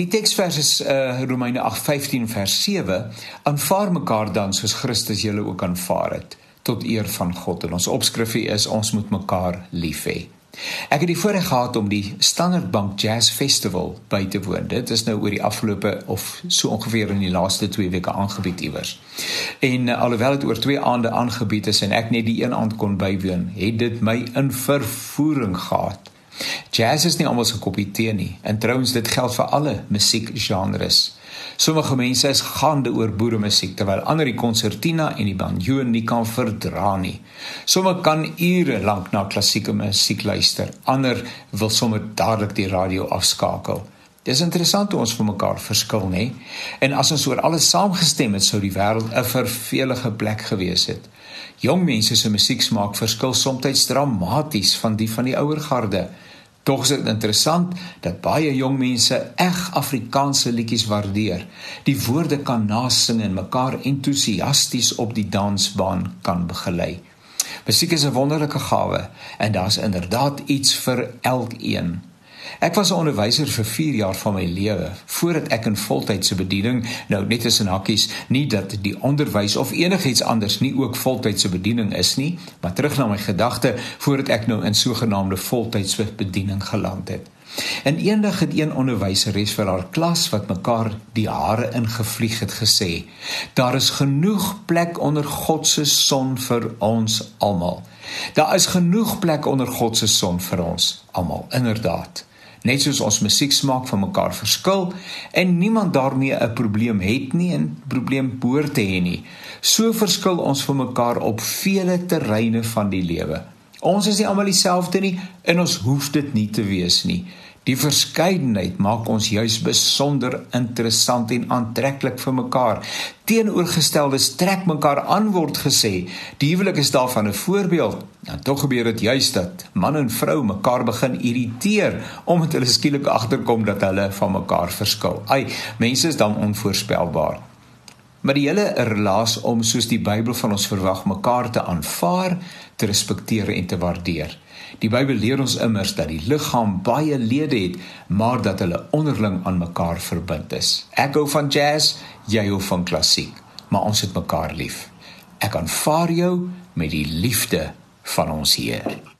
Die teksvers is uh Romeine 8:15 vers 7 aanvaar mekaar dan soos Christus julle ook aanvaar het tot eer van God en ons opskrifie is ons moet mekaar lief hê. Ek het die voorreg gehad om die Standard Bank Jazz Festival by te woon. Dit is nou oor die afgelope of so ongeveer in die laaste 2 weke aangebied iewers. En uh, alhoewel dit oor 2 aande aangebied is en ek net die een aand kon bywoon, het dit my in vervoering gehad. Jazz is nie almal se kopie tee nie. En trouens dit geld vir alle musiekgenres. Sommige mense is gaande oor boeremusiek terwyl ander die konsertina en die banjo nie kan verdra nie. Sommige kan ure lank na klassieke musiek luister. Ander wil sommer dadelik die radio afskakel. Dis interessant hoe ons vir mekaar verskil, nê? En as ons oor alles saamgestem het, sou die wêreld 'n vervelige plek gewees het. Jong mense se musieksmaak verskil soms dramaties van die van die ouer garde. Tog is dit interessant dat baie jong mense eg Afrikaanse liedjies waardeer. Die woorde kan nasing en mekaar entoesiasties op die dansbaan kan begelei. Musiek is 'n wonderlike gawe en daar's inderdaad iets vir elkeen. Ek was 'n onderwyser vir 4 jaar van my lewe voordat ek in voltydse bediening nou net tussen hakkies nie dat die onderwys of enigiets anders nie ook voltydse bediening is nie, maar terug na my gedagte voordat ek nou in sogenaamde voltydse bediening geland het. En eendag het een onderwyseres vir haar klas wat mekaar die hare ingevlieg het gesê: "Daar is genoeg plek onder God se son vir ons almal. Daar is genoeg plek onder God se son vir ons almal." Inderdaad net soos ons musieksmaak van mekaar verskil en niemand daarmee 'n probleem het nie en probleem behoort te hê nie. So verskil ons van mekaar op vele terreine van die lewe. Ons is nie almal dieselfde nie en ons hoef dit nie te wees nie. Die verskeidenheid maak ons juis besonder interessant en aantreklik vir mekaar. Teenoorgesteldes trek mekaar aan word gesê. Die huwelik is daarvan 'n voorbeeld. Nou tog gebeur dit juis dat man en vrou mekaar begin irriteer omdat hulle skielik agterkom dat hulle van mekaar verskil. Ai, mense is dan onvoorspelbaar. Maar die hele relaas om soos die Bybel van ons verwag mekaar te aanvaar, te respekteer en te waardeer. Die Bybel leer ons immers dat die liggaam baie lede het, maar dat hulle onderling aan mekaar verbind is. Ek hou van jazz, jy hou van klassiek, maar ons het mekaar lief. Ek aanvaar jou met die liefde van ons Here.